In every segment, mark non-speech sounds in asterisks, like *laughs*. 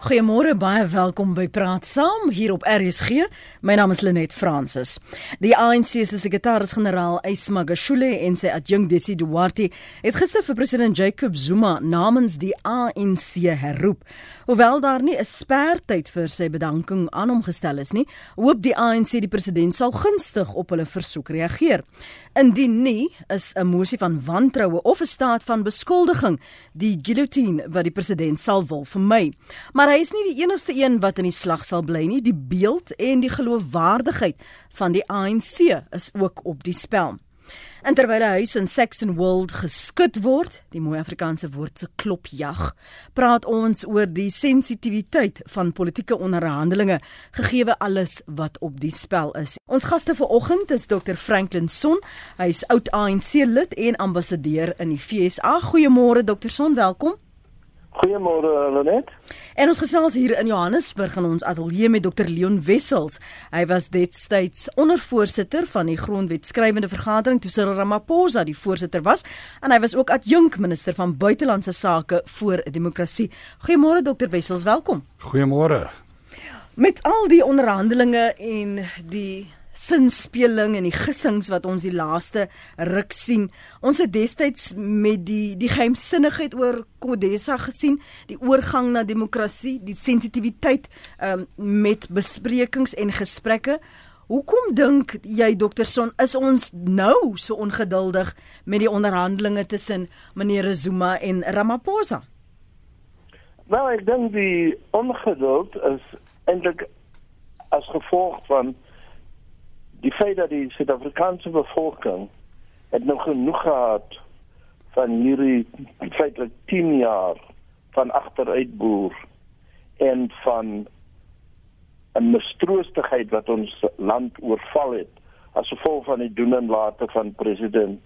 Goeiemôre, baie welkom by Praat Saam hier op RSG. My naam is Lenet Fransis. Die ANC se sekretaris-generaal, Ysma Gashule en sy adjunk Desi Duarte het gister vir president Jacob Zuma namens die ANC herroep. Hoewel daar nie 'n spertyd vir sy bedanking aan hom gestel is nie, hoop die ANC die president sal gunstig op hulle versoek reageer. Indien nie, is 'n mosie van wantroue of 'n staat van beskuldiging die guillotine wat die president sal wil vermy. Maar hy is nie die enigste een wat in die slag sal bly nie. Die beeld en die geloofwaardigheid van die ANC is ook op die spel. En terwyl 'n huis in Saxon World geskit word, die mooi Afrikaanse woord se klopjag, praat ons oor die sensitiwiteit van politieke onderhandelinge gegee alles wat op die spel is. Ons gaste vanoggend is Dr Franklin Son. Hy is oud ANC lid en ambassadeur in die FSA. Goeiemôre Dr Son, welkom. Goeiemôre Lenet. En ons gesels hier in Johannesburg in ons ateljee met Dr Leon Wessels. Hy was destyds ondervoorsitter van die grondwetskrywende vergadering toe Cyril Ramaphosa die voorsitter was en hy was ook adjunk minister van buitelandse sake voor demokrasie. Goeiemôre Dr Wessels, welkom. Goeiemôre. Met al die onderhandelinge en die sinspeling en die gissings wat ons die laaste ruk sien. Ons het destyds met die die geheimsinnigheid oor Kodesa gesien, die oorgang na demokrasie, die sensitiwiteit um, met besprekings en gesprekke. Hoekom dink jy dokter Son is ons nou so ongeduldig met die onderhandelinge tussen meneer Zuma en Ramaphosa? Wel, ek dink die ongeduld is eintlik as gevolg van die feit dat die Suid-Afrikaanse bevolking het nog genoeg gehad van hierdie feitelik 10 jaar van agteruitboer en van 'n mistroostigheid wat ons land oorval het as gevolg van die doen en late van president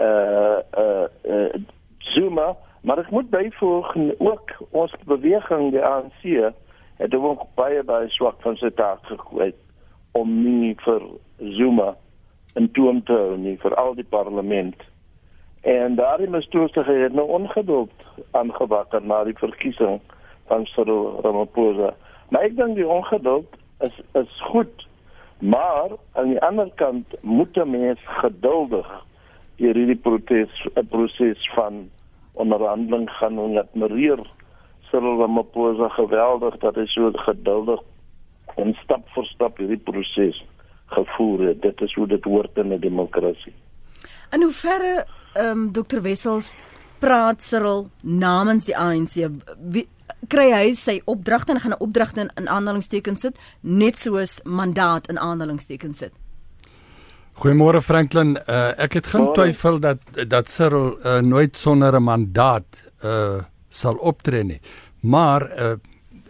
uh uh, uh Zuma. Maar ek moet byvoeg ook ons beweging die ANC het ook baie baie swak van sy taak gekwyt om nie vir Zuma in toom te hou nie vir al die parlement. En daardie mistoestige het nou ongeduld aangewakker na die verkiesing van Cyril Ramaphosa. Maar ek dink die ongeduld is is goed, maar aan die ander kant moet 'n mens geduldig hierdie protes 'n proses van onderhandeling gaan en admireer Cyril Ramaphosa geweldig dat hy so geduldig en stap vir stap hierdie proses gevoer het. Dit is hoe dit hoort in 'n demokrasie. In hoeverre ehm um, Dr Wessels praat Cyril namens die ANC wie, kry hy sy opdragte en gaan 'n opdragte in, in aanhalingstekens sit net soos mandaat in aanhalingstekens sit. Goeiemôre Franklin, uh, ek het geen twyfel dat dat Cyril uh, nooit sonder 'n mandaat uh, sal optree nie. Maar uh,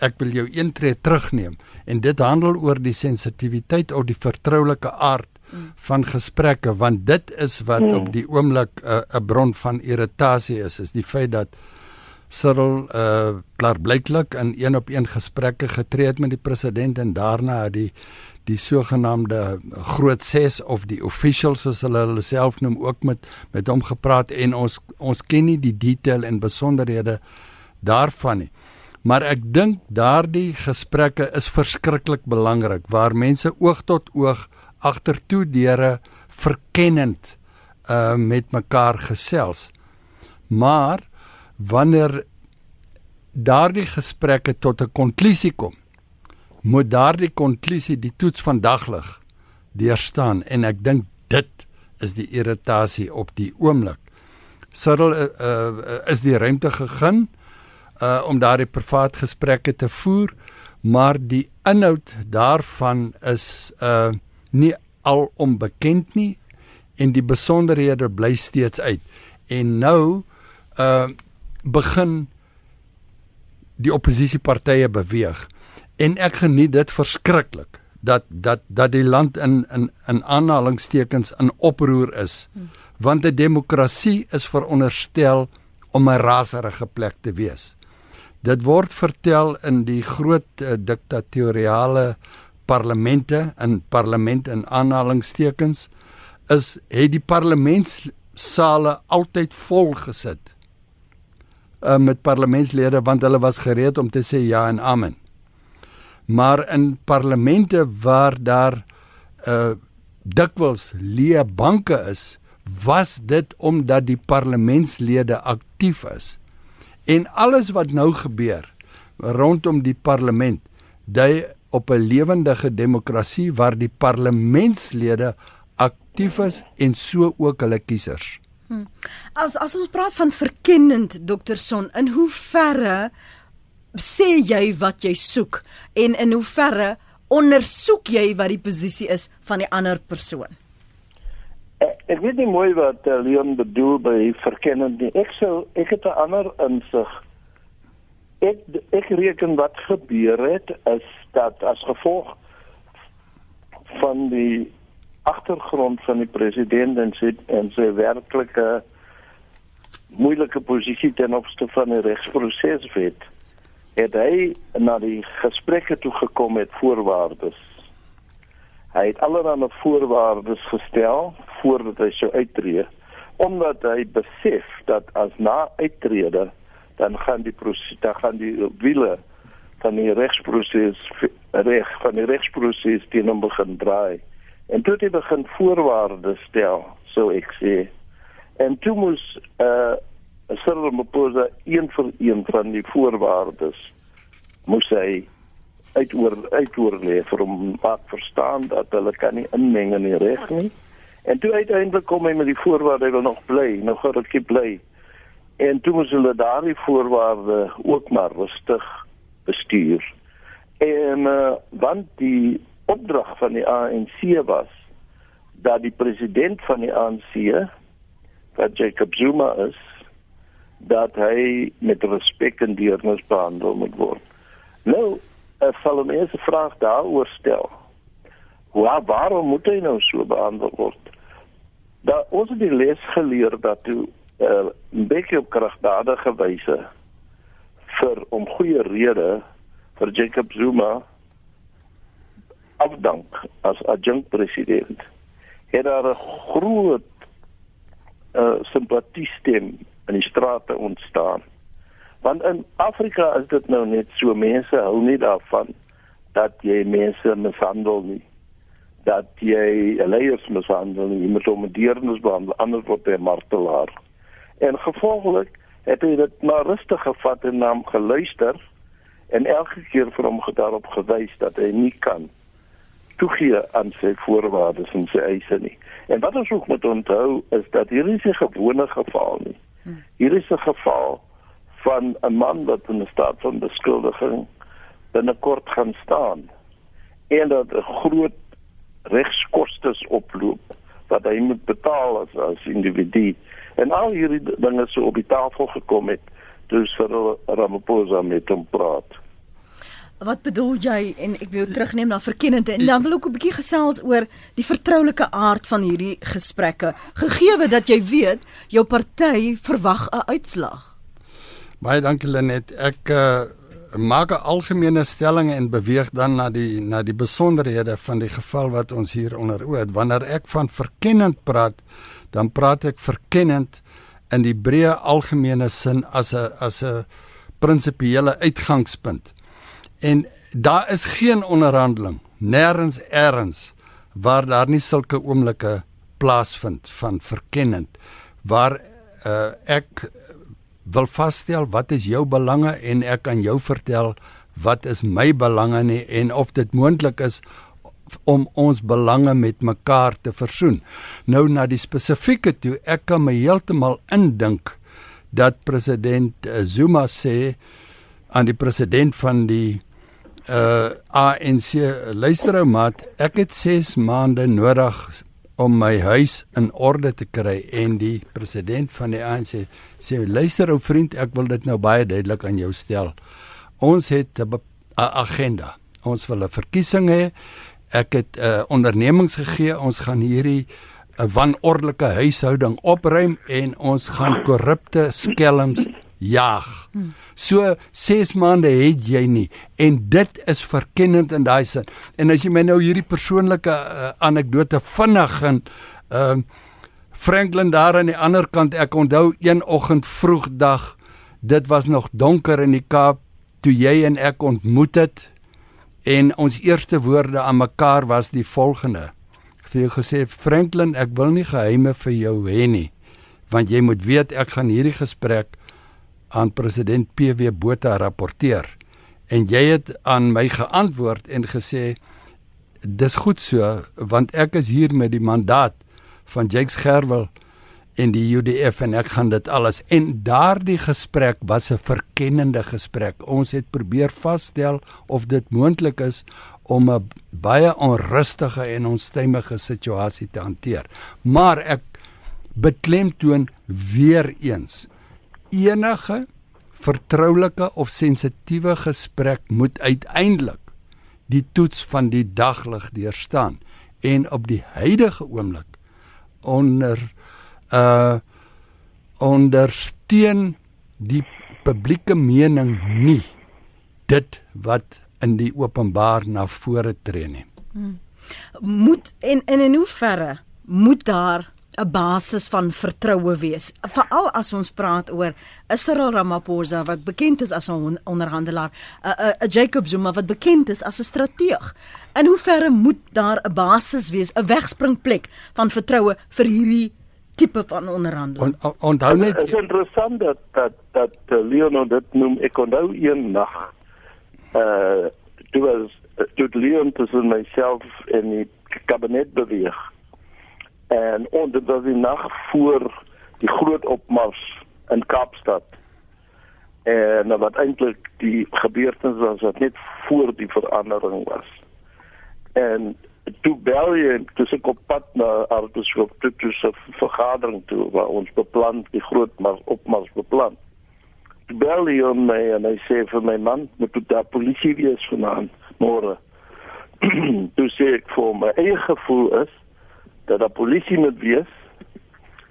ek wil jou een tree terugneem en dit handel oor die sensitiwiteit of die vertroulike aard mm. van gesprekke want dit is wat mm. op die oomblik 'n uh, bron van irritasie is is die feit dat Cyril uh klaarblyklik in een op een gesprekke getree het met die president en daarna het die die sogenaamde groot 6 of die officials soos hulle hulle self noem ook met met hom gepraat en ons ons ken nie die detail en besonderhede daarvan nie. Maar ek dink daardie gesprekke is verskriklik belangrik waar mense oog tot oog agtertoe deure verkennend uh met mekaar gesels. Maar wanneer daardie gesprekke tot 'n konklusie kom, moet daardie konklusie die toets van daglig deurstaan en ek dink dit is die irritasie op die oomblik. Cyril uh, uh, is die ruimte gegee uh om daardie privaat gesprekke te voer, maar die inhoud daarvan is uh nie al onbekend nie en die besonderhede bly steeds uit. En nou uh begin die oppositiepartye beweeg en ek geniet dit verskriklik dat dat dat die land in in in aanhalingstekens in oproer is hmm. want 'n demokrasie is veronderstel om 'n raserige plek te wees. Dit word vertel in die groot uh, diktatoriale parlemente in parlement in aanhalingstekens is het die parlementssale altyd vol gesit. uh, met parlementslede want hulle was gereed om te sê ja en amen. Maar in parlemente waar daar uh dikwels leë banke is, was dit omdat die parlementslede aktief is. En alles wat nou gebeur rondom die parlement, dui op 'n lewendige demokrasie waar die parlementslede aktief is en so ook hulle kiesers. Hmm. As as ons praat van verkennend Dr Son, in hoe verre sê jy wat jy soek en in hoe verre ondersoek jy wat die posisie is van die ander persoon? Ek, ek weet nie mooi wat uh, Leon bedoel by verkennend nie. Ek sou ek het 'n ander insig. Ek ek reken wat gebeur het is dat as gevolg van die agtergrond van die president en sy en sy werklike moeilike posisie ten opsigte van die regsproses wet het hy na die gesprekke toe gekom met voorwaardes hy het allerlei voorwaardes gestel voordat hy sou uittreë omdat hy besef dat as na uittrede dan gaan die proses dan gaan die wiele van die regsproses reg van die regsproses teen hom begin draai En toe het hy begin voorwaardes stel, so ek sê. En toe moes eh uh, Cyril Ramaphosa een vir een van die voorwaardes moes hy uitoor uitoor lê vir hom wat verstaan dat hulle kan nie inmeng in die reg nie. En toe uiteindelik kom hy met die voorwaarde hy wil nog bly, nog ek bly. En toe moes hulle daardie voorwaarde ook maar rustig bestuur. En uh, want die opdrag van die ANC was dat die president van die ANC wat Jacob Zuma is dat hy met respek en deernis behandel moet word. Nou, sal hom eers 'n vraag daaroor stel. Hoe waarom moet hy nou so behandel word? Da ons het die les geleer dat toe uh, 'n bietjie op kragdadige wyse vir om goeie redes vir Jacob Zuma afdank as adjunct president het daar 'n groot uh, simpatiestem in die strate ontstaan want in Afrika is dit nou net so mense hou nie daarvan dat jy mense mishandel nie dat jy leiers mishandel nie met hom deernis behandel anders word hy martelaar en gevolglik het hy dit maar rustig gevat en naam geluister en elke keer vir hom daarop gewys dat hy nie kan toegee aan sy voorwaardes en sy eise nie. En wat ons ook moet onthou is dat hier is 'n gewone geval nie. Hmm. Hier is 'n geval van 'n man wat in 'n staat van beskuldiging binnekort gaan staan en dat 'n groot regskoste oploop wat hy moet betaal as as individu. En al hierdie dinge so op die tafel gekom het, dus vir Ramaphosa met hom praat. Wat bedoel jy en ek wil terugneem na verkennende en dan wil ek 'n bietjie gesels oor die vertroulike aard van hierdie gesprekke gegee dat jy weet jou party verwag 'n uitslag. Baie dankie Lenet. Ek uh, maak 'n algemene stelling en beweeg dan na die na die besonderhede van die geval wat ons hier onder oë het. Wanneer ek van verkennend praat, dan praat ek verkennend in die breë algemene sin as 'n as 'n prinsipiële uitgangspunt. En daar is geen onderhandeling nêrens eers waar daar nie sulke oomblikke plaasvind van verkennend waar uh, ek wil vasstel wat is jou belange en ek kan jou vertel wat is my belange nie en of dit moontlik is om ons belange met mekaar te versoen. Nou na die spesifieke toe, ek kan my heeltemal indink dat president Zuma sê aan die president van die uh ANC luister ou maat ek het 6 maande nodig om my huis in orde te kry. En die president van die ANC sê luister ou vriend ek wil dit nou baie duidelik aan jou stel. Ons het 'n agenda. Ons wil 'n verkiesing hê. Ek het 'n uh, ondernemings gegee. Ons gaan hierdie 'n wanordelike huishouding opruim en ons gaan korrupte skelms jaag. So 6 maande het jy nie en dit is verkennend in daai sin. En as jy my nou hierdie persoonlike uh, anekdote vinnig en ehm uh, Franklin daar aan die ander kant ek onthou een oggend vroegdag Dit was nog donker in die Kaap toe jy en ek ontmoet het en ons eerste woorde aan mekaar was die volgende. Ek het vir jou gesê Franklin, ek wil nie geheime vir jou hê nie, want jy moet weet ek gaan hierdie gesprek aan president PW Botha rapporteer. En jy het aan my geantwoord en gesê dis goed so want ek is hier met die mandaat van Jakes Gerwel en die UDF en ek gaan dit alles en daardie gesprek was 'n verkennende gesprek. Ons het probeer vasstel of dit moontlik is om 'n baie onrustige en onstuimige situasie te hanteer. Maar ek beklemtoon weer eens enige vertroulike of sensitiewe gesprek moet uiteindelik die toets van die daglig deurstaan en op die huidige oomblik onder uh ondersteun die publieke mening nie dit wat in die openbaar na vore tree nie. Hmm. Moet en, en in hoe verre moet daar 'n basis van vertroue wees. Veral as ons praat oor Cyril Ramaphosa wat bekend is as 'n onderhandelaar, 'n 'n Jacob Zuma wat bekend is as 'n strateeg. In hoeverre moet daar 'n basis wees, 'n wegspringplek van vertroue vir hierdie tipe van onderhandeling? On, onthou net Dit is interessant dat dat dat uh, Leon dit noem ek onthou een nag. Uh dit was dit Leon tussen myself en die kabinet beweeg en en dit was die nag voor die groot opmars in Kaapstad. En wat eintlik die gebeurtenis was wat net voor die verandering was. En toe bel jy dis ek op pad na Arteshoop toe toe se vergadering toe waar ons beplan die groot maar opmars beplan. Toe bel hy om my en hy sê vir my man moet toe daar polisie wees vanaand môre. *clears throat* toe sê ek vir my eie gevoel is dat daar polisie moet wees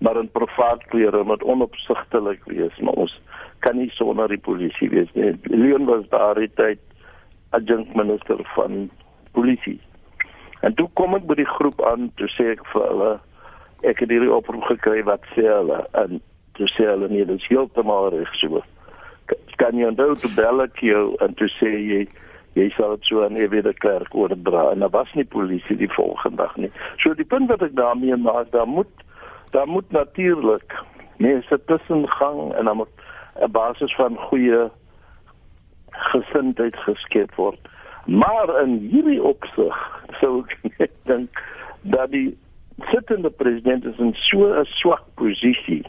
maar in privaat klere moet onopsigtelik wees maar ons kan nie sonder die polisie wees nie. Leon was daar die tyd adjunct minister van polisie. En toe kom ek by die groep aan toe sê ek vir hulle ek het hierdie oproep gekry wat sê hulle? En toe sê hulle nee dit is heeltemal reg so. Kan jy onthou toe bel ek jou en toe sê jy jy sal dit so aan Ewie de Klerk oordra en daar was nie polisie die volgende dag nie. So die punt wat ek daarmee maak, daar moet daar moet natuurlik mense tussen gang en dan moet 'n basis van goeie gesindheid geskep word. Maar in hierdie opsig sou ek *laughs* dink dat die sittende president is in so 'n swak posisie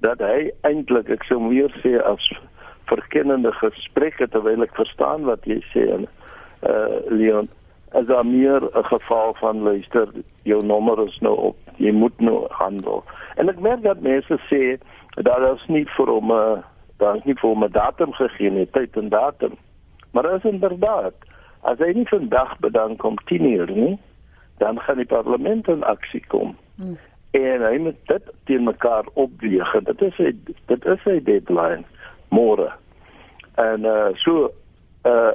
dat hy eintlik ek sou meer sê as verkennende gesprekke terwyl ek verstaan wat jy sê en uh Leon as daar meer 'n geval van luister jou nommer is nou op jy moet nou handel. En ek merk dat mense sê dat daar is nie vir hom 'n uh, daar is nie vir hom 'n datum gegee nie tyd en datum. Maar is inderdaad as hy nie vandag bedank om 10 uur nie dan gaan die parlement in aksie kom. Hmm. en hy moet dit teen mekaar opweeg dit is hy dit is hy deadline môre. En uh so uh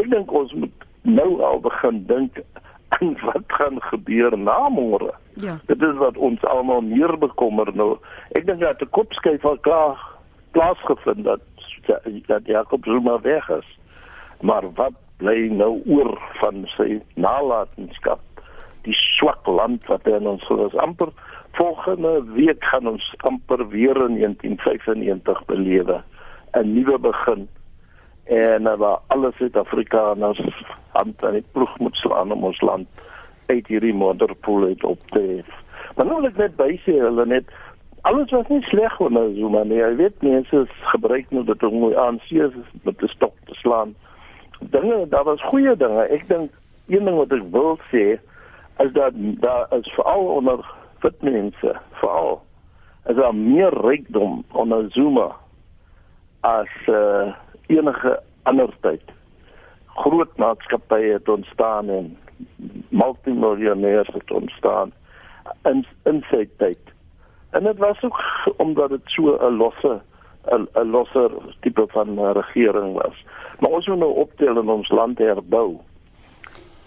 ek dink ons moet nou al begin dink *laughs* aan wat gaan gebeur na môre. Ja. Dit is wat ons almal meer bekommer nou. Ek dink dat 'n kopskuif al klaar plaasgevind dat dat Jacob Zuma weg is. Maar wat bly nou oor van sy nalatenskap? Die swak land wat hy in ons is amper volgende week gaan ons amper weer in 1995 belewe. 'n nuwe begin en uh, waar alle Suid-Afrikaners hand aan die ploeg moet slaan om ons land uit hierdie modderpoel uit op te hef. Maar nou wil ek net bysê hulle net alles was nie sleg onder Zuma nie. Jy weet mense gebruik nou dit om mooi aan seers met die stok te slaan. Dinge, daar was goeie dinge. Ek dink een ding wat ek wil sê is dat daar is veral onder wit mense, veral is daar meer rykdom onder Zuma as uh, enige ander tyd. Groot maatskappye het ontstaan en multimiljonêers het ontstaan in in sy tyd. En dit was ook omdat dit so 'n losse 'n losse tipe van regering was. Maar ons moet nou optel en ons land herbou.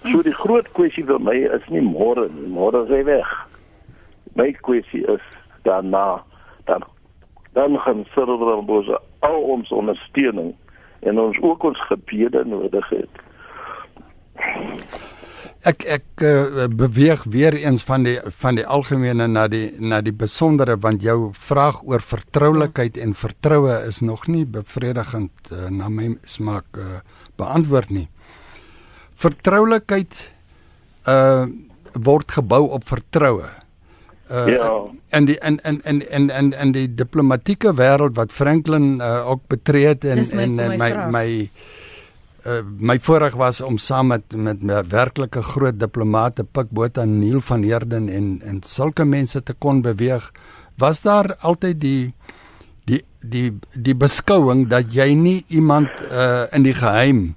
So die groot kwessie vir my is nie môre nie, môre is hy weg. My kwessie is daarna dan dan gaan Cyril Ramaphosa al ons ondersteuning en ons ook ons gebede nodig het. Ek ek uh, beweeg weer eens van die van die algemene na die na die besondere want jou vraag oor vertroulikheid en vertroue is nog nie bevredigend uh, na my smaak uh, beantwoord nie. Vertroulikheid uh word gebou op vertroue. Uh ja. en die in in in in in in die diplomatieke wêreld wat Franklin uh, ook betree het en en my my, my uh, my voorreg was om saam met met 'n werklike groot diplomate Pik Botha en Neil van Heerden en en sulke mense te kon beweeg. Was daar altyd die die die die beskouing dat jy nie iemand uh, in die geheim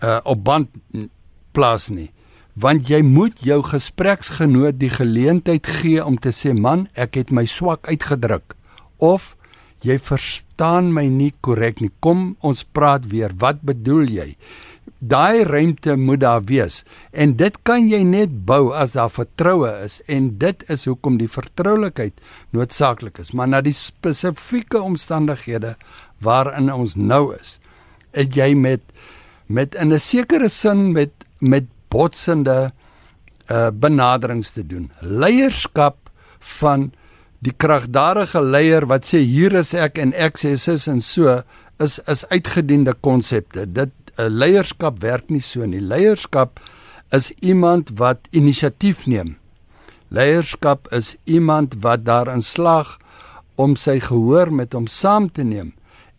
uh, op band plaas nie want jy moet jou gespreksgenoot die geleentheid gee om te sê man ek het my swak uitgedruk of jy verstaan my nie korrek nie. Kom ons praat weer. Wat bedoel jy? Daai ruimte moet daar wees en dit kan jy net bou as daar vertroue is en dit is hoekom die vertroulikheid noodsaaklik is. Maar na die spesifieke omstandighede waarin ons nou is, het jy met met in 'n sekere sin met met botsende uh benaderings te doen. Leierskap van die kragdadige leier wat sê hier is ek en ek sê sis en so is is uitgediende konsepte. Dit uh, leierskap werk nie so nie. Leierskap is iemand wat inisiatief neem. Leierskap is iemand wat daarin slaag om sy gehoor met hom saam te neem.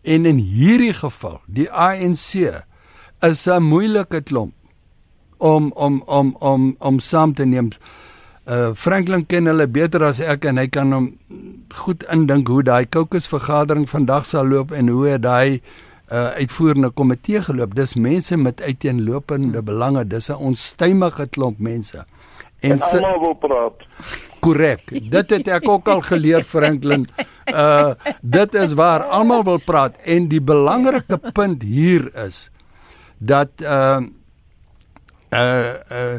En in hierdie geval, die ANC is 'n moeilike klomp om om om om om saam te neem. Uh Franklin ken hulle beter as ek en hy kan hom goed indink hoe daai kokes vergadering vandag sal loop en hoe daai uh uitvoerende komitee geloop. Dis mense met uiteenlopende belange. Dis 'n onstuimige klomp mense. En, en almal wil praat. Korrek. Dit het ek ook al geleer Franklin. Uh dit is waar almal wil praat en die belangrike punt hier is dat uh uh uh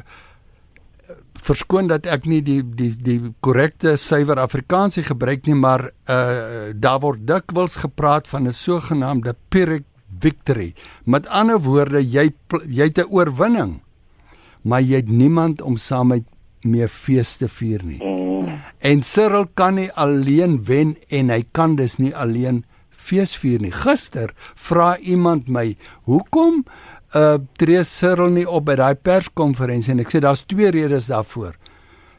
verskoon dat ek nie die die die korrekte suiwer Afrikaansie gebruik nie, maar uh daar word dikwels gepraat van 'n sogenaamde Pyrrhic victory. Met ander woorde, jy jy het 'n oorwinning, maar jy het niemand om saam met mee fees te vier nie. En Cyril kan nie alleen wen en hy kan dus nie alleen fees vier nie. Gister vra iemand my, "Hoekom uh tree Cyril nie op by daai perskonferensie en ek sê daar's twee redes daarvoor.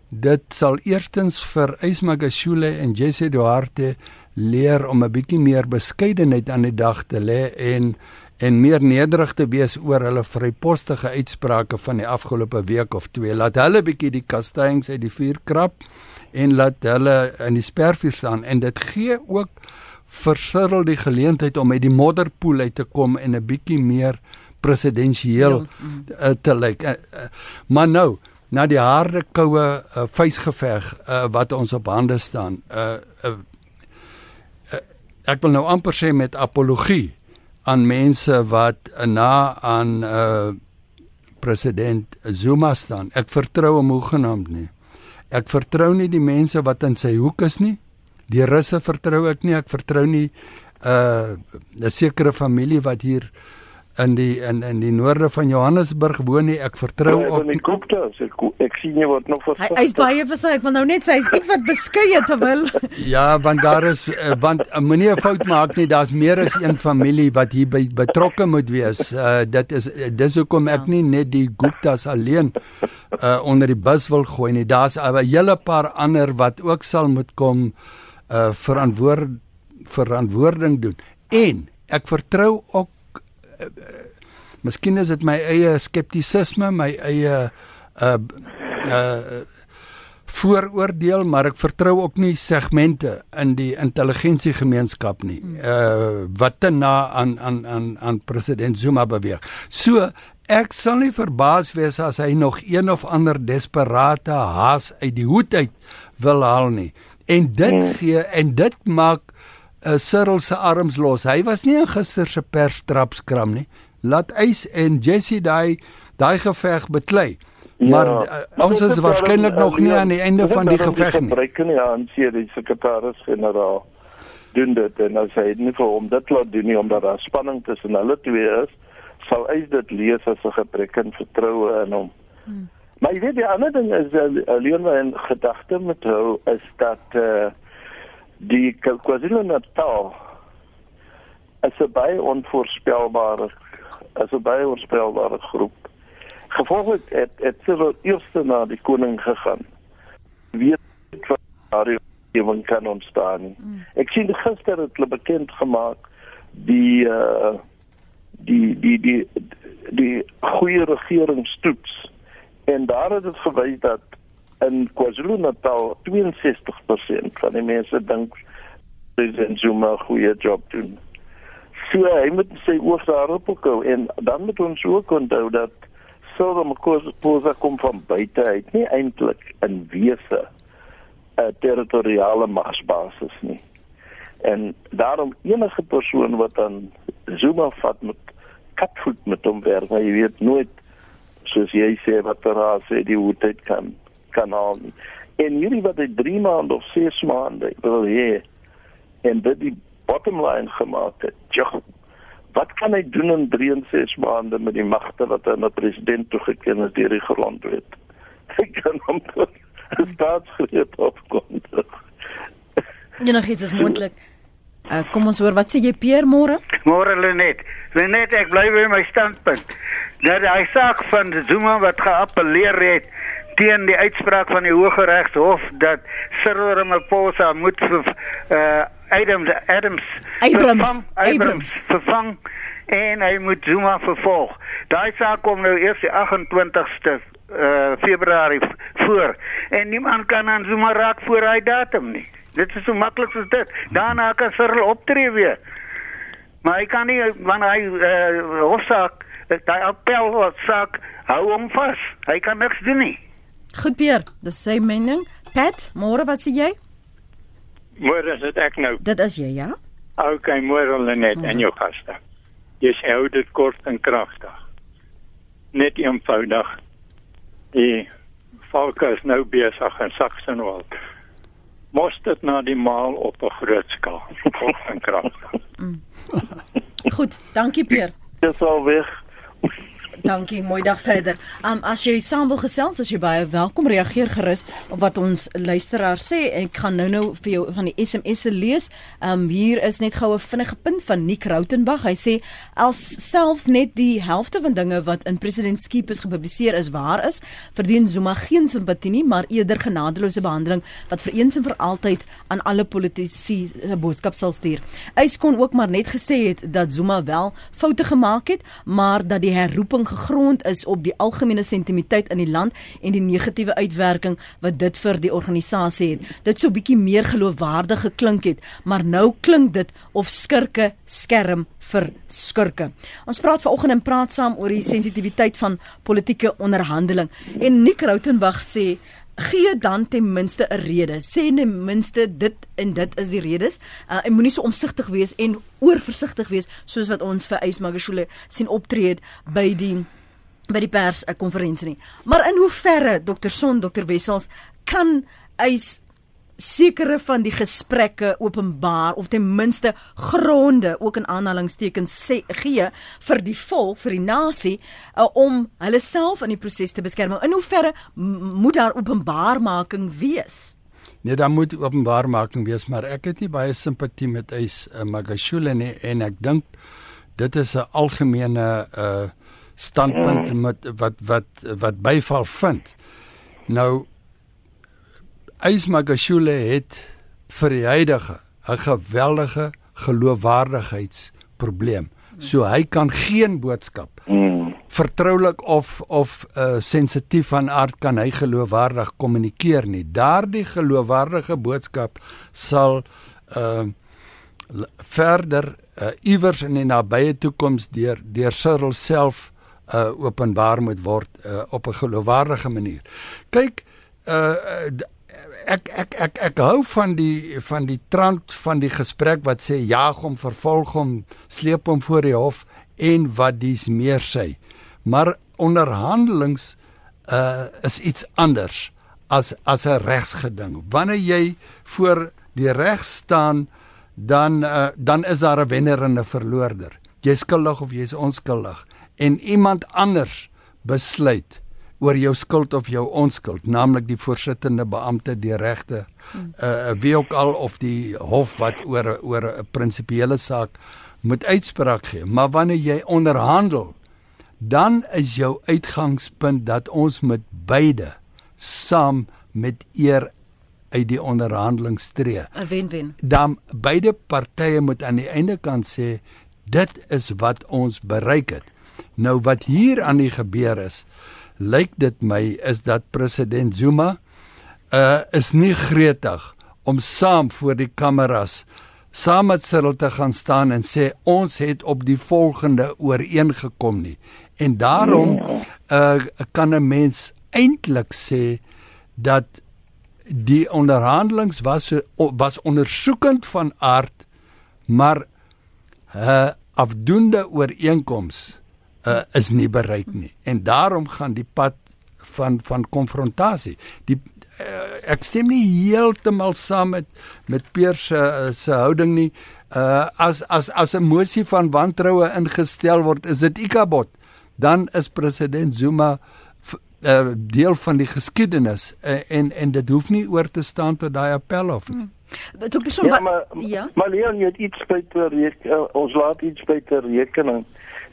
Dit sal eerstens vir Ismagashule en Jesse Duarte leer om 'n bietjie meer beskeidenheid aan die dag te lê en en meer nederig te wees oor hulle vrypostige uitsprake van die afgelope week of twee. Laat hulle bietjie die kastanjes uit die vuur krap en laat hulle in die spervuur staan en dit gee ook vir Cyril die geleentheid om uit die modderpoel uit te kom en 'n bietjie meer presidensieel uh, te lyk. Uh, uh, maar nou, na die harde koue uh, vuisgeveg uh, wat ons op hande staan. Uh, uh, uh, ek wil nou amper sê met apologie aan mense wat uh, na aan uh, president Zuma staan. Ek vertrou hom hoegenaamd nie. Ek vertrou nie die mense wat in sy hoek is nie. Die russe vertrou ek nie. Ek vertrou nie uh, 'n sekere familie wat hier uh, in die in in die noorde van Johannesburg woon nie. Ek vertrou ja, op die Koopte. Ek, ek sien jy word nog versigtig. Hy is baie versigtig. Ek wil nou net sê hy's ietwat beskeie te wil. *laughs* ja, want daar is uh, want uh, moenie 'n fout maak nie. Daar's meer as een familie wat hier by betrokke moet wees. Uh, dit is dis hoekom ek nie net die Guptas alleen uh, onder die bus wil gooi nie. Daar's 'n hele paar ander wat ook sal moet kom uh, verantwoord verantwoording doen. En ek vertrou ook uh, miskien is dit my eie skeptisisme, my eie uh uh vooroordeel, maar ek vertrou ook nie segmente in die intelligensiegemeenskap nie. Uh wat te na aan aan aan aan president Zuma beweeg. So ek sal nie verbaas wees as hy nog een of ander desperate haas uit die hoed uit wil haal nie. En dit hmm. gee en dit maak uh, Cyril se arms los. Hy was nie 'n gister se perstrapskram nie. Laat Eis en Jesse daai daai geveg beklei. Maar ja, uh, ons is waarskynlik nog nie aan die einde van die geveg nie. Gebruik nie aan seer die sekretaris generaal. doen dit en as hy nie vir hom dit laat doen nie omdat daar spanning tussen hulle twee is, sal hy dit lees as 'n gebrek aan vertroue in hom. Hmm. Maar jy weet die ander ding is alleen maar 'n gedagte met hou is dat eh uh, die KwaZulu-Natal is 'n baie onvoorspelbare is 'n baie onvoorspelbare groep. Gevolglik het het sy eerste na die koning gegaan. Wie wat daar iemand kan ontstaan. Mm. Ek sien gister het hulle bekend gemaak die uh die die die die goeie regeringstoets en daar het dit gewys dat in KwaZulu-Natal 62% van die mense dink president Zuma 'n goeie job doen. So hy moet sê oor daarop hou en dan moet ons ook onthou dat kos posa kom van buite uit nie eintlik in wese 'n territoriale magsbasis nie. En daarom enige persoon wat dan Zuma vat met katvoet met hom werk, jy weet nooit soos jy sê wat daar sê die hoetheid kan kan aan. En hierdie wat hy 3 maande of 6 maande wil hê en dit die bottom line gemaak het. Jo, wat kan hy doen in 3 en 6 maande met die magte wat hy aan die president toegeken het deur die grondwet? *laughs* Hy kan hom staatsgreep opkom. Ja, nog iets is moontlik. Uh, kom ons hoor wat sê jy Peer môre? Môre Lenet. Lenet, ek bly by my standpunt. Dat hy saak van Zuma wat geappeleer het teen die uitspraak van die Hooggeregshof dat Cyril Ramaphosa moet uh Adams Adams Abrams vervang, Abrams vervang en hy moet Zuma vervolg. Daai saak kom nou eers die 28ste uh Februarie voor en niemand kan aan Zuma raak voor hy datum nie. Dit is so maklik soos dit. Daarna kan Cyril optree weer. Maar hy kan nie wanneer hy uh hofsaak, daai appel wat saak hou hom vas. Hy kan niks doen nie. Goed Pier, dis sy mening. Pat, môre wat sê jy? Môre is dit ek nou. Dit is jy, ja? OK, môre Lenet en jou gaste. Jy sê hou dit kort en kragtig. Net eenvoudig. Die volke is nou besig in Saxonwald. Mos dit na die maal op 'n groot skaal. *laughs* Kort en kragtig. Mm. Goed, dankie Pier. Dis al weg. Dankie, mooi dag verder. Um as jy saam wil gesels, as jy baie welkom reageer gerus op wat ons luisteraar sê. Ek gaan nou-nou vir jou van die SMS se lees. Um hier is net goue vinnige punt van Nick Rautenbach. Hy sê als selfs net die helfte van dinge wat in president Skeepers gepubliseer is waar is, verdien Zuma geen simpatie nie, maar eerder genadeloose behandeling wat vir eens en vir altyd aan alle politici 'n boodskap sal stuur. Hy kon ook maar net gesê het dat Zuma wel foute gemaak het, maar dat die herroeping gegrond is op die algemene sentimentiteit in die land en die negatiewe uitwerking wat dit vir die organisasie het. Dit sou bietjie meer geloofwaardig geklink het, maar nou klink dit of skurke skerm vir skurke. Ons praat vanoggend en praat saam oor die sensitiwiteit van politieke onderhandeling en Nick Rautenbach sê gee dan ten minste 'n rede. Sê ten minste dit en dit is die redes. Uh, en moenie so omsigtig wees en oorversigtig wees soos wat ons vir Ys Magashule sien optree by die by die pers 'n konferensie nie. Maar in hoeverre Dr. Son, Dr. Wessels kan Ys sekere van die gesprekke openbaar of ten minste gronde ook in aanhalingstekens sê gee vir die volk vir die nasie uh, om hulle self in die proses te beskerm. In hoeverre moet daar openbaarmaking wees? Nee, daar moet openbaarmaking wees, maar ek het nie baie simpatie met Ys uh, Magashule nie en ek dink dit is 'n algemene uh standpunt met wat wat wat byval vind. Nou Ysmagashule het vir die huidige 'n geweldige geloofwaardigheidsprobleem. So hy kan geen boodskap mm. vertroulik of of uh, sensitief van aard kan hy geloofwaardig kommunikeer nie. Daardie geloofwaardige boodskap sal uh verder uh, iewers in die nabye toekoms deur deur Cyril self uh openbaar moet word uh, op 'n geloofwaardige manier. Kyk, uh ek ek ek ek hou van die van die trant van die gesprek wat sê jaag hom, vervolg hom, sleep hom voor die hof en wat dies meer sê. Maar onderhandelings uh is iets anders as as 'n regsgeding. Wanneer jy voor die reg staan dan uh, dan is daar 'n wenner en 'n verloorder. Jy's skuldig of jy's onskuldig en iemand anders besluit oor jou skuld of jou onskuld, naamlik die voorsittende beampte, die regter, uh wie ook al of die hof wat oor oor 'n prinsipiële saak moet uitspraak gee. Maar wanneer jy onderhandel, dan is jou uitgangspunt dat ons met beide saam met eer uit die onderhandeling stree. 'n Wen-wen. Dan beide partye moet aan die einde kan sê dit is wat ons bereik het. Nou wat hier aan die gebeur is, lyk dit my is dat president Zuma uh is nie gretig om saam voor die kameras saam met Cyril te gaan staan en sê ons het op die volgende ooreengekom nie. En daarom uh kan 'n mens eintlik sê dat die onderhandelings was was ondersoekend van aard maar 'n uh, afdoende ooreenkoms uh, is nie bereik nie en daarom gaan die pad van van konfrontasie die uh, ek stem nie heeltemal saam met met Peer se uh, se houding nie uh, as as as 'n mosie van wantroue ingestel word is dit ikabot dan is president Zuma uh, deel van die geskiedenis uh, en en dit hoef nie oor te staan tot daai appel of nie. Dokter Son, ja, maar, ja. Maar Leon, jy het iets by te reken, uh, ons laat iets by te rekening.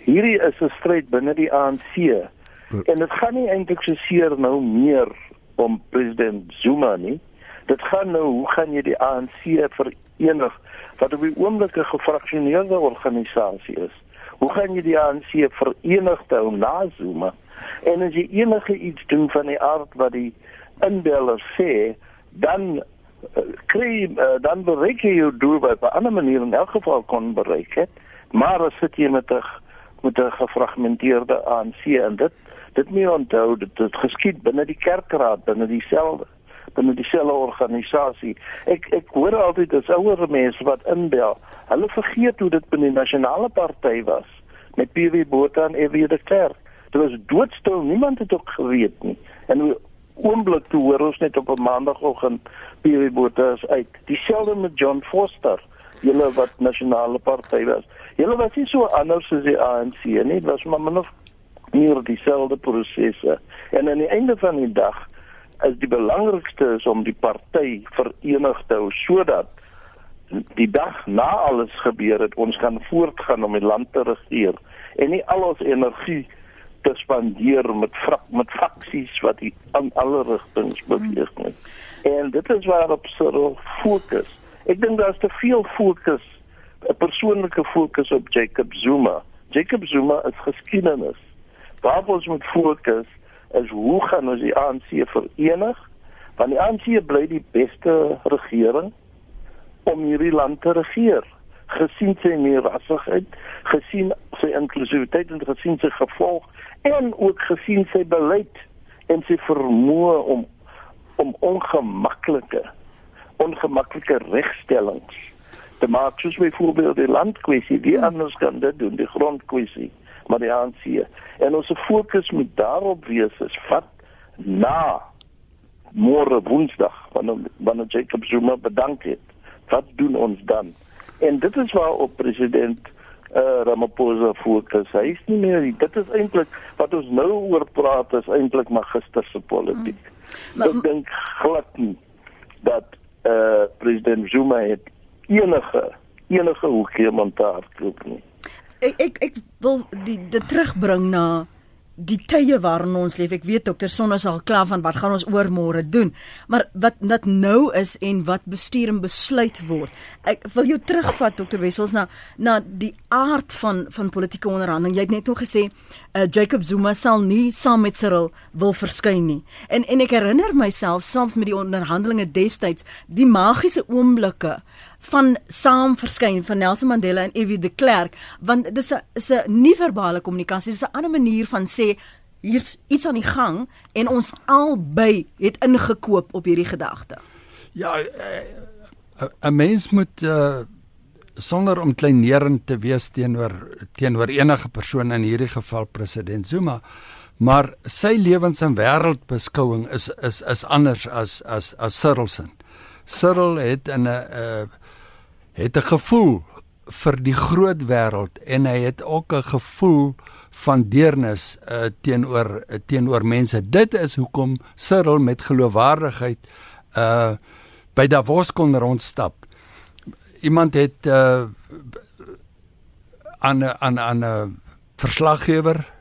Hierdie is 'n stryd binne die ANC. En dit gaan nie eintlik so seer nou meer om president Zuma nie. Dit gaan nou hoe gaan jy die ANC verenig wat op die oomblik 'n gefraksioneerde organisasie is? Hoe gaan jy die ANC verenig hou na Zuma? En as jy enige iets doen van die aard wat die inbeller sê, dan uh, kry uh, dan bereik jy jou doel wat op 'n ander manier in elk geval kon bereik het. Maar as sit jy met 'n met 'n gefragmenteerde ANC en dit dit moet onthou dit geskied binne die kerkraad, binne dieselfde binne dieselfde organisasie. Ek ek hoor altyd dat ouer mense wat inbel, hulle vergeet hoe dit binne die nasionale party was met PW Botha en EW de Klerk. Dit was doodstil, niemand het ook geweet nie. En oomblik toe hoor ons net op 'n maandagooggend PW Botha is uit. Dieselfde met John Foster, julle wat nasionale party was. Julle was nie so anders as die ANC nie, dit was maar min of meer dieselfde prosesse. En aan die einde van die dag is die belangrikste is om die party verenig te hou sodat die dag na alles gebeur het ons kan voortgaan om die land te regeer en nie al ons energie te spandeer met frak, met faksies wat die aan alle rigtings beweeg nie. En dit is waarop Cyril fokus. Ek dink daar's te veel fokus, 'n persoonlike fokus op Jacob Zuma. Jacob Zuma is geskiedenis. Waarop ons moet fokus is hoe gaan ons die ANC verenig? Want die ANC bly die beste regering om hierdie land te regeer gesien sy meerassigheid, gesien sy inklusiwiteit en gesien sy gevolg en ook gesien sy beleid en sy vermoë om om ongemaklike ongemaklike regstellings te maak soos byvoorbeeld die landkwessie die hmm. anders kan dit doen die grondkwessie maar die ANC en ons fokus moet daarop wees is vat na môre woensdag wanneer wanneer Jacob Zuma bedank het wat doen ons dan en dit is waar op president uh, Ramaphosa fokus. Hy is nie meer dit is eintlik wat ons nou oor praat is eintlik magister se politiek. Mm. Ek dink glad nie dat uh, president Zuma het enige enige hoekie montaar klop nie. Ek ek ek wil die dit terugbring na die tye waarin ons leef. Ek weet dokter Sonne sal klaar van wat gaan ons oor môre doen. Maar wat dit nou is en wat bestuur en besluit word. Ek wil jou terugvat dokter Wessels na na die aard van van politieke onderhandeling. Jy het net nog gesê uh, Jacob Zuma sal nie saam met Cyril wil verskyn nie. En en ek herinner myself saams met die onderhandelinge destyds die magiese oomblikke van saam verskyn van Nelson Mandela en F.W. de Klerk want dis 'n is 'n nie verbale kommunikasie dis 'n ander manier van sê hier's iets aan die gang en ons albei het ingekoop op hierdie gedagte. Ja, eh, eh, 'n mens moet uh, sonder om kleinerend te wees teenoor teenoor enige persoon in hierdie geval president Zuma maar sy lewens en wêreldbeskouing is is is anders as as as Cyril se. Cyril het in 'n uh, het 'n gevoel vir die groot wêreld en hy het ook 'n gevoel van deernis uh, teenoor uh, teenoor mense. Dit is hoekom Cyril met geloofwaardigheid uh by Davos kon rondstap. Iemand het uh aan aan aan 'n verslaggewer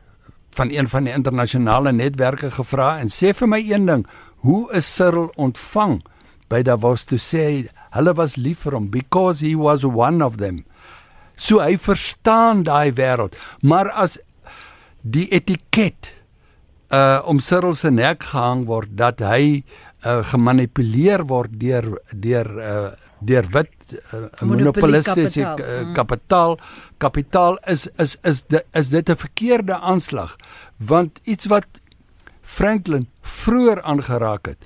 van een van die internasionale netwerke gevra en sê vir my een ding, hoe is Cyril ontvang by Davos toe sê hulle was lief vir hom because he was one of them. So hy verstaan daai wêreld, maar as die etiket uh om Cyril se nek gehang word dat hy uh gemanipuleer word deur deur uh deur wit uh, monopolistiese kapitaal. Uh, kapitaal kapitaal is is is de, is dit 'n verkeerde aanslag want iets wat Franklin vroeër aangeraak het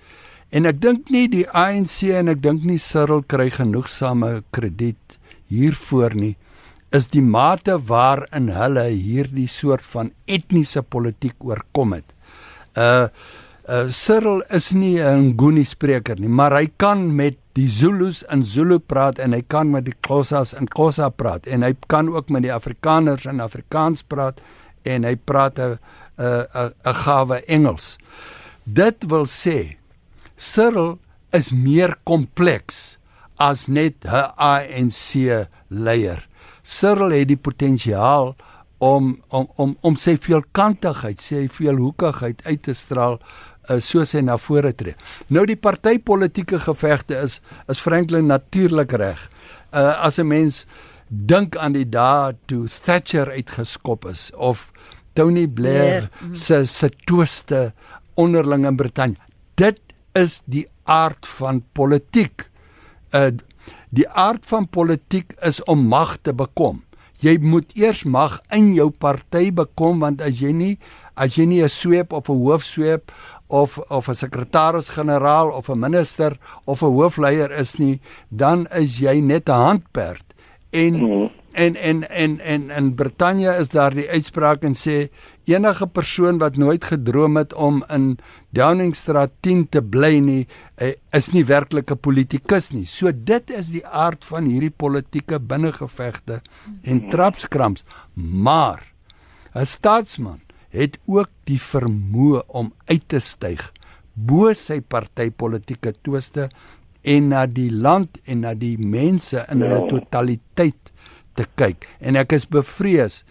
en ek dink nie die ANC en ek dink nie Cyril kry genoegsame krediet hiervoor nie is die mate waarin hulle hierdie soort van etniese politiek oorkom het. Uh uh Cyril is nie 'n Nguni spreker nie, maar hy kan met die Zulus in Zulu praat en hy kan met die Xhosas in Xhosa praat en hy kan ook met die Afrikaners in Afrikaans praat en hy praat 'n 'n 'n gawe Engels. Dit wil sê Cyril is meer kompleks as net 'n ANC leier. Cyril het die potensiaal om om om om sy veelkantigheid, sy veelhoekigheid uit te straal uh, soos hy na vore tree. Nou die partytetiese gevegte is is Franklin natuurlik reg. Uh, as 'n mens dink aan die dae toe Thatcher uitgeskop is of Tony Blair yeah. se se toeste onderling in Brittanje. Dit is die aard van politiek. Uh Die aard van politiek is om mag te bekom. Jy moet eers mag in jou party bekom want as jy nie as jy nie 'n sweep of 'n hoofsweep of of 'n sekretaris-generaal of 'n minister of 'n hoofleier is nie, dan is jy net 'n handperd. En mm. en en en en in Brittanje is daar die uitspraak en sê enige persoon wat nooit gedroom het om in Downingstraat 10 te bly nie eh, is nie werklik 'n politikus nie. So dit is die aard van hierdie politieke binnengevegte en trapskrams. Maar 'n staatsman het ook die vermoë om uit te styg bo sy partytetiese twiste en na die land en na die mense in hulle totaliteit te kyk. En ek is bevrees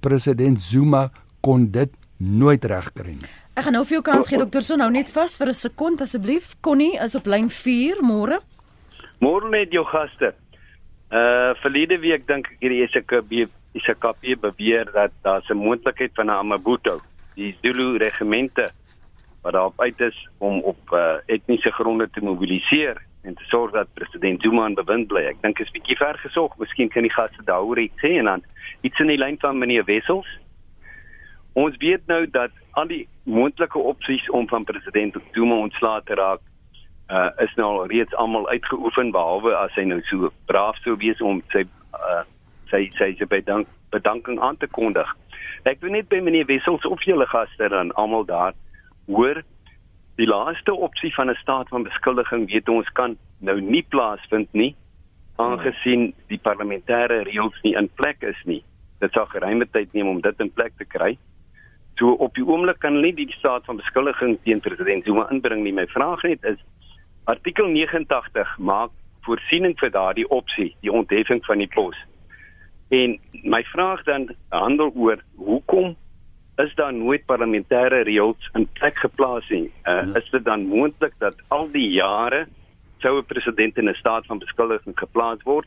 president Zuma kon dit nooit regkry nie. Ek gaan nou vir jou kans gee dokter Son, hou net vas vir 'n sekond asseblief. Connie is op lyn 4 môre. Môre met jou gaste. Uh verlede week dink ek hierdie SKB SKP beweer dat daar 'n moontlikheid van 'n Amabuto, die Zulu regimente wat daarop uit is om op uh, etniese gronde te mobiliseer en te sorg dat president Zuma in bewind bly. Ek dink is bietjie ver gesog. Miskien kan die gaste daaroor iets sê en dan iets in die lyn van meneer Wessels. Ons weet nou dat al die moontlike opsies om van president Zuma ontslae te raak uh is nou al reeds almal uitgeoefen behalwe as hy nou so braaf sou wees om sy uh sy sy sy bedank, bedanking aan te kondig. Ek wil net by meneer Wessels of julle gaste dan almal daar hoor die laaste opsie van 'n staat van beskuldiging weet ons kan nou nie plaasvind nie aangesien die parlementêre reëls nie in plek is nie. Dit sal geruime tyd neem om dit in plek te kry. So op die oomblik kan hulle nie die staat van beskuldiging teen president Zuma inbring nie. My vraag net is artikel 89 maak voorsiening vir daardie opsie, die ontheffing van die pos. En my vraag dan handel oor hoekom is daar nooit parlementêre reëls in plek geplaas nie? Uh, is dit dan moontlik dat al die jare sou 'n president in 'n staat van beskuldiging geplaas word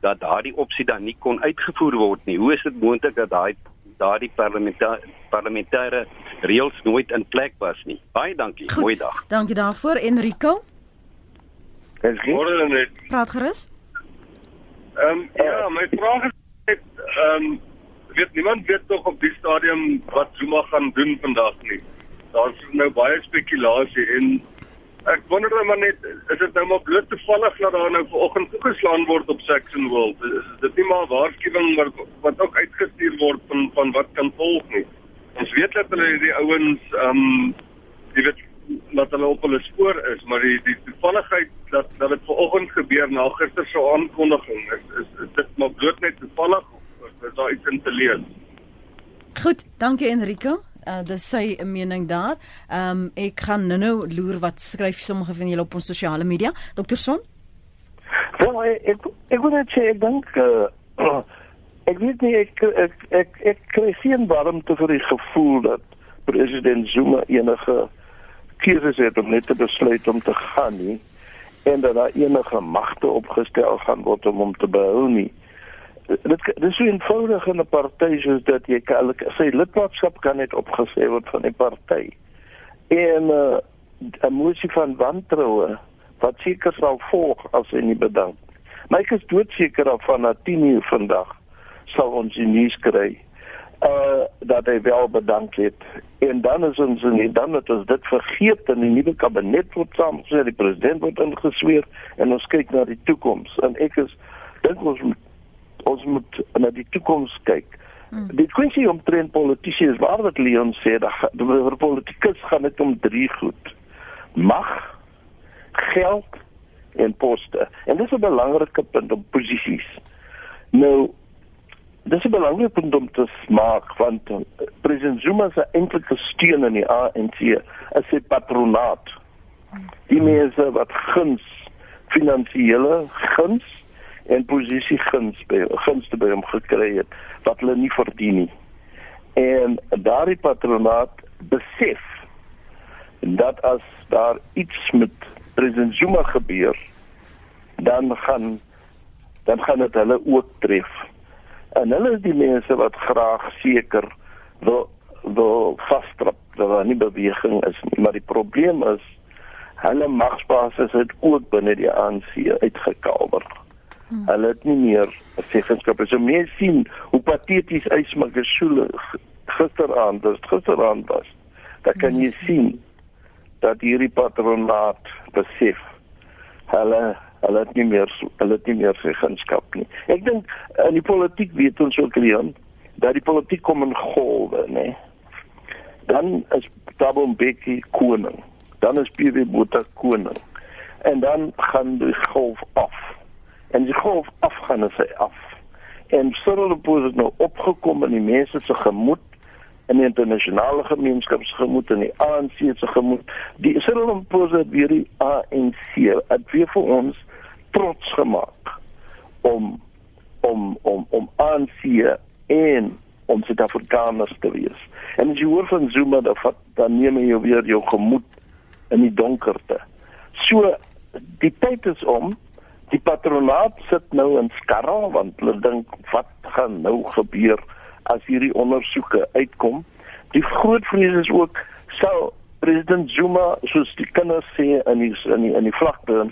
dat daardie opsie dan nie kon uitgevoer word nie? Hoe is dit moontlik dat daai daardie parlementêre parlementêre reëls nooit in plek was nie. Baie dankie. Goed, Mooi dag. Dankie daarvoor Enrico. Môre net. Praat gerus. Ehm um, ja, my vraag is net ehm um, weet niemand weet tog op die stadium wat Zuma gaan doen vandag nie. Daar's nou baie spekulasie en Ek wonder nou maar net is dit nou maar bloot toevallig dat daar nou vanoggend toegeslaan word op Saxon World. Is dit nie maar waarskuwing wat wat ook uitgestuur word van van wat kan volg nie. Ons weet dat hulle die ouens ehm um, jy weet dat hulle op hulle spoor is, maar die die toevalligheid dat dat dit vanoggend gebeur na gister se aankondiging is, is is dit maar bloot net toevallig of is daar iets in te lees? Goed, dankie Enrico. Uh, dis sy mening daar. Ehm um, ek gaan nou-nou loer wat skryf sommige van julle op ons sosiale media. Dr. Son? Wel, ek ek wil net sê ek dink uh, *clears throat* ek weet nie ek ek ek, ek kry geen warmte vir die gevoel dat president Zuma enige keuses het om net te besluit om te gaan nie en dat daar enige magte opgestel gaan word om hom te behou nie. Dit dis so eenvoudig in 'n party soos dat jy kan sy lidmaatskap kan net opgesê word van die party. En uh, 'n moesie van wantroue wat seker sal volg as hy nie bedank. Maar ek is doodseker daarvan dat 10 uur vandag sal ons die nuus kry uh dat hy wel bedank het en dan is ons en dan het ons dit vergeet en die nuwe kabinet word saamgestel die president word ingesweer en ons kyk na die toekoms en ek is dink ons moet ons moet na die toekoms kyk hmm. die kwessie om trend politici is waar wat Leon sê dat vir politikus gaan dit om drie goed mag geld en poste en dis 'n belangrike punt op posisies nou Dis 'n belangrike punt om te maak want uh, president Zuma se enkelike steun in die ANC is sy patronaat. Die mense wat guns finansiële guns en posisie guns by guns te by hom gekry het wat hulle nie verdien nie. En daardie patronaat besef dat as daar iets met president Zuma gebeur dan gaan dan gaan dit hulle ook tref. En hulle is die mense wat graag seker wil wil vasdrap dat daar nie beweging is nie. Maar die probleem is hulle magsbasis het ook binne die ANC uitgekalwer hmm. hulle het nie meer seggenskap so mense sien hoe pateties Ysmagashule gisteraand dus gisteraand was dan kan jy hmm. sien dat hierdie patronaat besef hulle hulle het nie meer hulle het nie meer gegenskap nie. Ek dink in die politiek weet ons ook Leon dat die politiek kom in golwe, nê. Dan is Thabo Mbeki koning. Dan is PW Botha koning. En dan gaan die golf af. En die golf af gaan sy af. En Cyril Ramaphosa het nou opgekom in die mense se gemoed in die internasionale gemeenskap se gemoed en die ANC se gemoed. Die Cyril Ramaphosa het weer die ANC het weer vir ons trots gemaak om om om om ANC en om Suid-Afrikaners te wees. En as jy hoor van Zuma dan dan neem jy weer jou gemoed in die donkerte. So die tyd is om die patronaat sit nou in skarre want hulle dink wat gaan nou gebeur as hierdie ondersoeke uitkom. Die groot vrees is ook sou president Zuma soos die kinders sê in die in die in die vlakte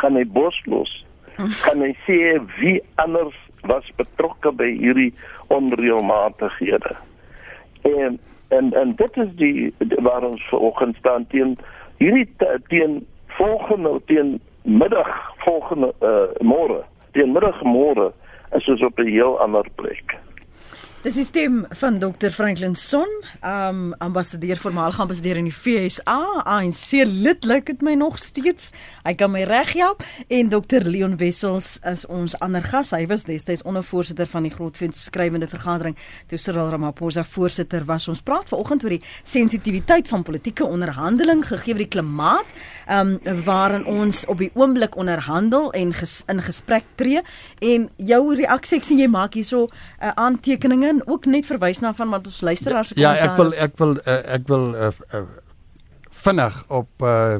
gaan hy bos los. *laughs* Kan hy sê wie anders was betrokke by hierdie onreëlmatighede? En en en dit is die waar ons vanoggend staan teen hierdie teen volgende teen middag volgende uh, môre. Teen middag môre is ons op 'n heel ander plek. Dis die stem van Dr Franklin Son, um ambassadeur voormalige ambassadeur in die FSA, ANC lid lyk dit my nog steeds. Hy kan my reghelp en Dr Leon Wessels is ons ander gas. Hy was destyds ondervoorsitter van die Grondwet skrywende vergadering toe Cyril Ramaphosa voorsitter was. Ons praat vanoggend oor die sensitiwiteit van politieke onderhandeling gegee die klimaat um waarin ons op die oomblik onderhandel en ges, in gesprek tree en jou reaksie ek sien jy maak hierso 'n uh, aantekeninge dan ook net verwys na van wat ons luisteraars Ja, ja ek wil ek wil uh, ek wil uh, uh, vinnig op uh,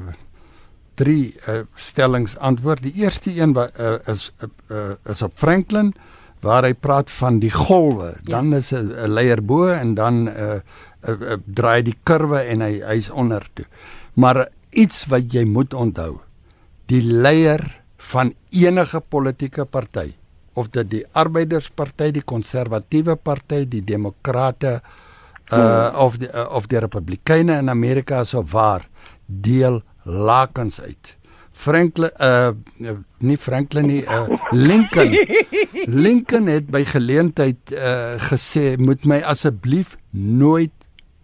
drie uh, stellings antwoord. Die eerste een uh, is uh, is op Franklin waar hy praat van die golwe. Ja. Dan is 'n leier bo en dan uh, uh, uh, draai die kurwe en hy hy's onder toe. Maar iets wat jy moet onthou. Die leier van enige politieke party of dit die arbeidersparty, die konservatiewe party, die demokrate uh hmm. of die uh, of die republikeine in Amerika so waar deel lakens uit. Franklin uh nie Franklin nie uh Lincoln *laughs* Lincoln het by geleentheid uh gesê moet my asseblief nooit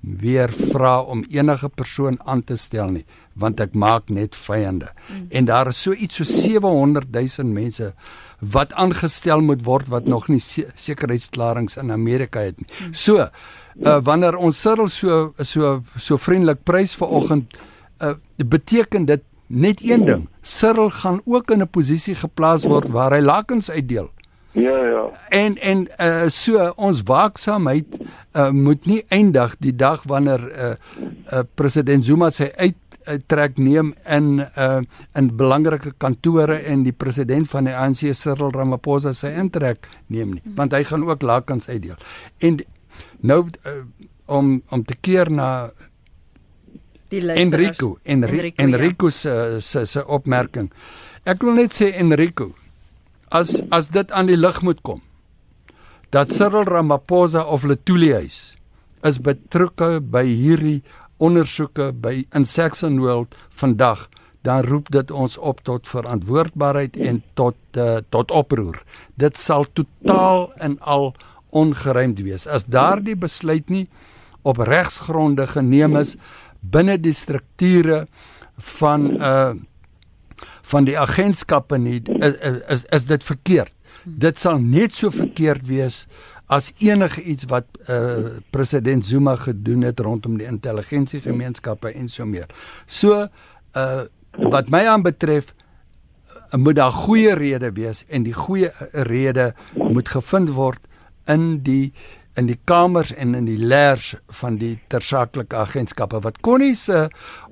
weer vra om enige persoon aan te stel nie want ek maak net vyande. Mm. En daar is so iets so 700 000 mense wat aangestel moet word wat nog nie sekuriteitsklaringe in Amerika het nie. Mm. So, uh, wanneer ons Cyril so so so vriendelik prys vanoggend, uh, beteken dit net een ding. Cyril gaan ook in 'n posisie geplaas word waar hy lakens uitdeel. Ja ja. En en uh so ons waaksaamheid uh moet nie eindig die dag wanneer uh uh president Zuma sy uit trek neem in uh in belangrike kantore en die president van die ANC Cyril Ramaphosa sy intrek neem nie want hy gaan ook lakens uitdeel. En nou uh, om om te keer na Enrico Enri Enrico, Enrico ja. se se se opmerking. Ek wil net sê Enrico as as dit aan die lig moet kom dat Cyril Ramaphosa of Letulius is betrokke by hierdie ondersoeke by in Saxon World vandag dan roep dit ons op tot verantwoordbaarheid en tot uh, tot oproer. Dit sal totaal en al ongeruimd wees as daardie besluit nie op regsgronde geneem is binne die strukture van uh van die agentskappe nie is is, is dit verkeerd. Dit sal net so verkeerd wees as enige iets wat uh president Zuma gedoen het rondom die intelligensiegemeenskappe en so meer. So uh wat my aanbetref moet daar goeie redes wees en die goeie rede moet gevind word in die in die kamers en in die leers van die tersaaklike agentskappe. Wat Connie se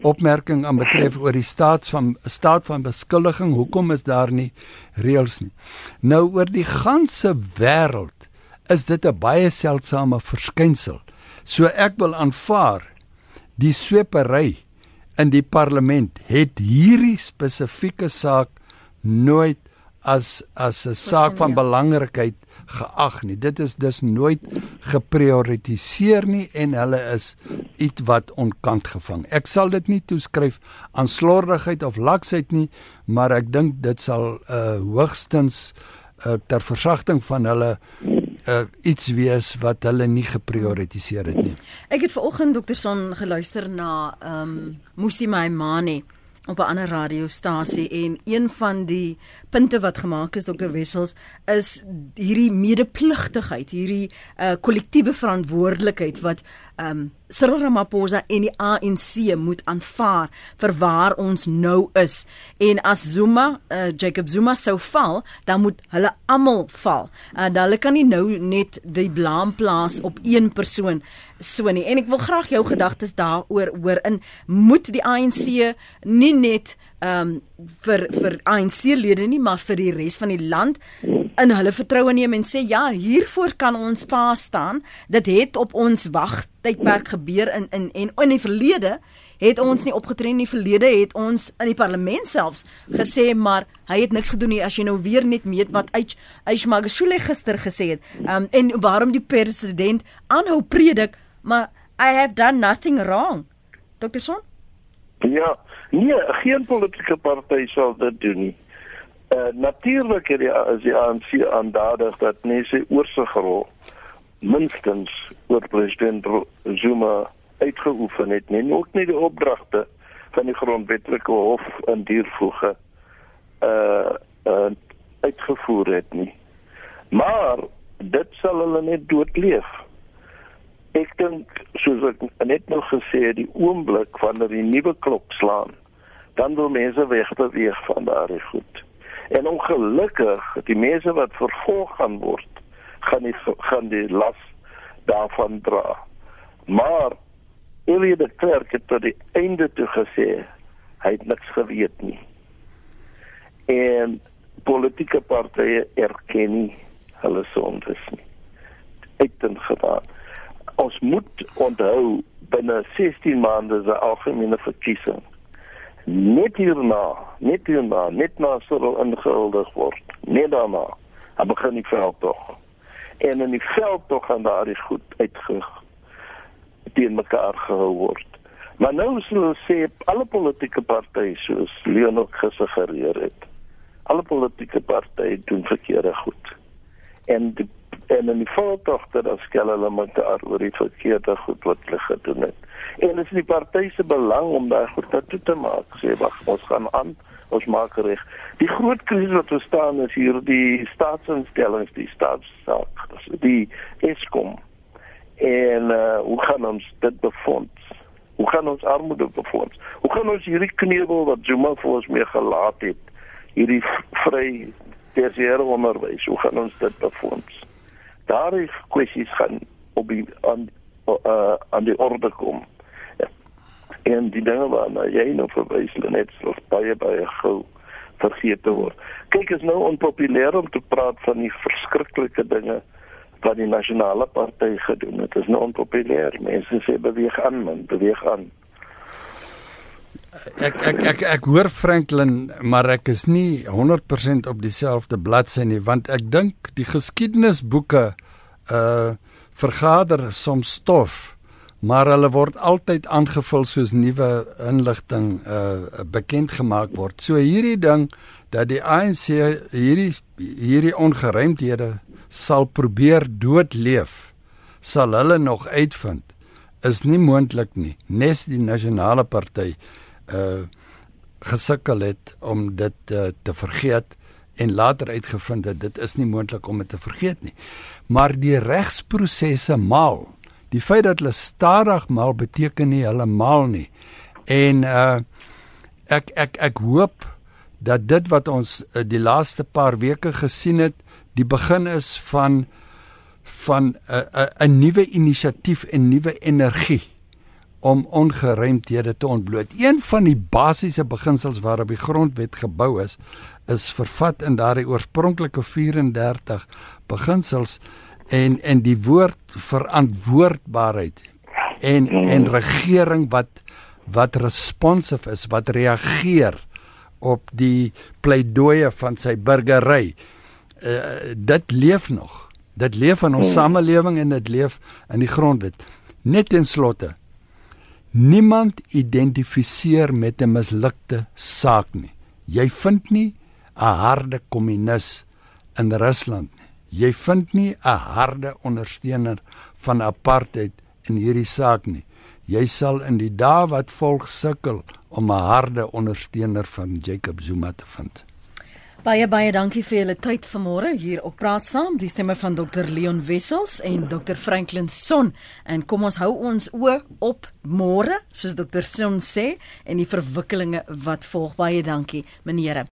opmerking aan betref oor die staat van staat van beskuldiging hoekom is daar nie reëls nie? Nou oor die ganse wêreld is dit 'n baie seldsame verskynsel. So ek wil aanvaar die swepery in die parlement het hierdie spesifieke saak nooit as as 'n saak van belangrikheid geag nie. Dit is dus nooit geprioritiseer nie en hulle is iets wat onkant gevang. Ek sal dit nie toeskryf aan slordigheid of laksheid nie, maar ek dink dit sal uh hoogstens uh ter versagting van hulle uh iets wees wat hulle nie geprioritiseer het nie. Ek het vanoggend dokter Son geluister na um Musi Maimane op 'n ander radiostasie en een van die punte wat gemaak is dokter Wessels is hierdie medepligtigheid, hierdie uh kollektiewe verantwoordelikheid wat um Cyril Ramaphosa en die ANC moet aanvaar vir waar ons nou is. En as Zuma, uh, Jacob Zuma sou val, dan moet hulle almal val. Uh, hulle kan nie nou net die blame plaas op een persoon so nie. En ek wil graag jou gedagtes daaroor hoor in moet die ANC nie net ehm um, vir vir ANC lede nie maar vir die res van die land in hulle vertroue neem en sê ja, hiervoor kan ons pa staan. Dit het op ons wagtydperk gebeur in in en in die verlede het ons nie opgetree in die verlede het ons in die parlement selfs gesê maar hy het niks gedoen nie as jy nou weer net meet wat Aish Magashule gister gesê het. Um en waarom die president aanhou predik maar I have done nothing wrong. Dr. Son? Ja, nee, geen politieke party sal dit doen nie. Uh, natuurlik het die as die ANC aandadig dat mense oorsig rol minstens oor president Zuma uitgeoefen het nie ook nie die opdragte van die grondwetlike hof in diervoege uh, uh uitgevoer het nie maar dit sal hulle net doodleef ek dink soos ek net nou gesê het die oomblik wanneer die nuwe klok slaan dan wil mense wegbeweeg van daardie goed En ongelukkig, die mense wat vervolg gaan word, gaan die gaan die las daarvan dra. Maar Elie de Klerk het tot die einde toe gesê hy het niks geweet nie. En politieke partye erken nie hulle sondes nie. Ekten gedaan. Ons moet onthou binne 16 maande se algemene verkiesing net hierna, net hierna, net na sou ingehuldig word. Net daarna, dan begin die veld tog. En in die veld tog gaan daar die goed uitge teen mekaar gehou word. Maar nou sou sê alle politieke partye soos Leonard gesuggereer het. Alle politieke partye doen verkeerde goed. En die en in die veldtogte dan skel hulle mekaar oor die verkeerde goed wat hulle gedoen het. En dit is die party se belang om daai goed nou toe te maak. Sê wag, ons gaan aan, ons maak reg. Die groot krisis wat bestaan is hier die staatsinstellings, die staatssaak, die Eskom. En uh, hoe gaan ons dit befonds? Hoe gaan ons armoede befonds? Hoe gaan ons hierdie knevel wat Zuma vir ons mee gelaat het, hierdie vry tersiêre onderwys, hoe gaan ons dit befonds? Daardie kwessies gaan op die aan uh, aan die orde kom. En die dinge waarna jy nou verwys, net so baie baie gou vergeet te word. Kyk, is nou onpopulêr om te praat van die verskriklike dinge wat die nasionale party gedoen het. Dit is nou onpopulêr. Mense sê beweeg aan, man, beweeg aan. Ek ek ek ek hoor Franklin, maar ek is nie 100% op dieselfde bladsy nie, want ek dink die geskiedenisboeke uh vergader soms stof maar hulle word altyd aangevul soos nuwe inligting uh bekend gemaak word. So hierdie ding dat die ANC hierdie hierdie ongeruimdhede sal probeer doodleef, sal hulle nog uitvind is nie moontlik nie. Nes die nasionale party uh gesukkel het om dit uh, te vergeet en later uitgevind het dit is nie moontlik om dit te vergeet nie. Maar die regsprosesse maal die feit dat hulle stadig maal beteken nie hulle maal nie. En uh ek ek ek hoop dat dit wat ons uh, die laaste paar weke gesien het, die begin is van van 'n uh, 'n uh, 'n nuwe inisiatief en nuwe energie om ongeruimdhede te ontbloot. Een van die basiese beginsels waarop die grondwet gebou is, is vervat in daardie oorspronklike 34 beginsels en en die woord verantwoordbaarheid en en regering wat wat responsive is wat reageer op die pleidooie van sy burgery. Uh, dit leef nog. Dit leef in ons samelewing en dit leef in die grondwet. Net ten slotte niemand identifiseer met 'n mislukte saak nie jy vind nie 'n harde kommunis in Rusland Jy vind nie 'n harde ondersteuner van apartheid in hierdie saak nie. Jy sal in die dae wat volg sukkel om 'n harde ondersteuner van Jacob Zuma te vind. Baie baie dankie vir julle tyd vanmôre hier op Praat Saam. Die stemme van Dr Leon Wessels en Dr Franklin Son. En kom ons hou ons oë op môre, soos Dr Son sê, en die verwikkelinge wat volg. Baie dankie, menere.